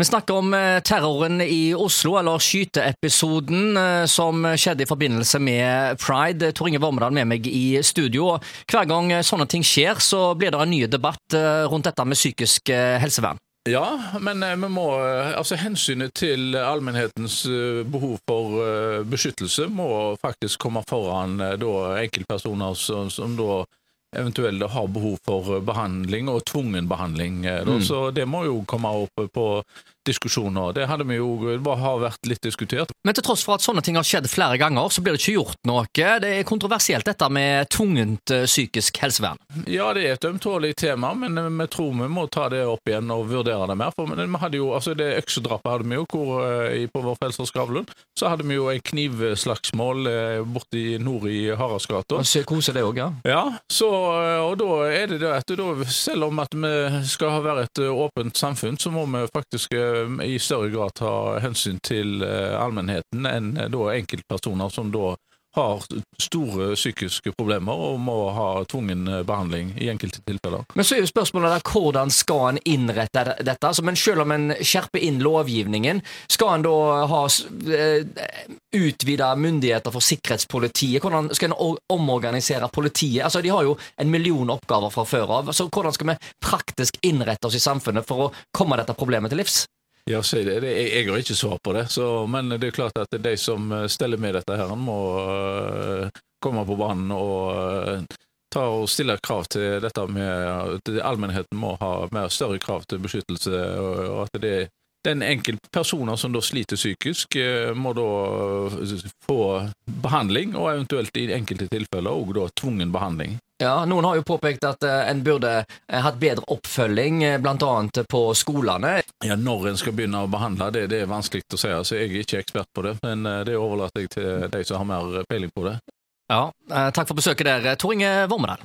Vi snakker om eh, terroren i Oslo, eller skyteepisoden eh, som skjedde i forbindelse med pride. Tor Inge Vormedal med meg i studio. Hver gang sånne ting skjer, så blir det en ny debatt eh, rundt dette med psykisk helsevern. Ja, men vi må, altså hensynet til allmennhetens behov for beskyttelse må faktisk komme foran da, enkeltpersoner som, som da eventuelt har behov for behandling, og tvungen behandling. Eh, mm. Så det må jo komme opp på diskusjoner. Det hadde vi jo, det har vært litt diskutert. Men til tross for at sånne ting har skjedd flere ganger, så blir det ikke gjort noe. Det er kontroversielt dette med tvungent uh, psykisk helsevern? Ja, det er et ømtålig tema, men vi tror vi må ta det opp igjen og vurdere det mer. For vi hadde jo, altså Det øksedrapet hadde vi jo hvor, på vår Frelsers Skavlund. Så hadde vi jo en knivslagsmål borti nord i Haraldsgata. Psykose det òg, ja. Ja, så Eh, og da er det det at da, selv om at vi skal være et eh, åpent samfunn, så må vi faktisk eh, i større grad ta hensyn til allmennheten enn da enkeltpersoner som da har store psykiske problemer og må ha tvungen behandling i enkelte tilfeller. Men så er jo spørsmålet der, hvordan skal en innrette dette? Altså, men selv om en skjerper inn lovgivningen, skal en da ha eh, utvida myndigheter for sikkerhetspolitiet? Hvordan skal en omorganisere politiet? Altså, De har jo en million oppgaver fra før av. Så hvordan skal vi praktisk innrette oss i samfunnet for å komme dette problemet til livs? Ja, si det. Jeg har ikke svar på det, så, men det er klart at de som eh, steller med dette, her, må uh, komme på banen og uh, ta og stille krav til dette med at allmennheten må ha mer større krav til beskyttelse, og at det den enkelte personer som da sliter psykisk, må da få behandling, og eventuelt i enkelte tilfeller òg tvungen behandling. Ja, Noen har jo påpekt at uh, en burde uh, hatt bedre oppfølging, uh, bl.a. på skolene. Ja, Når en skal begynne å behandle det, det er vanskelig å si. altså Jeg er ikke ekspert på det, men det overlater jeg til de som har mer peiling på det. Ja, Takk for besøket der, Tor Inge Vormedal.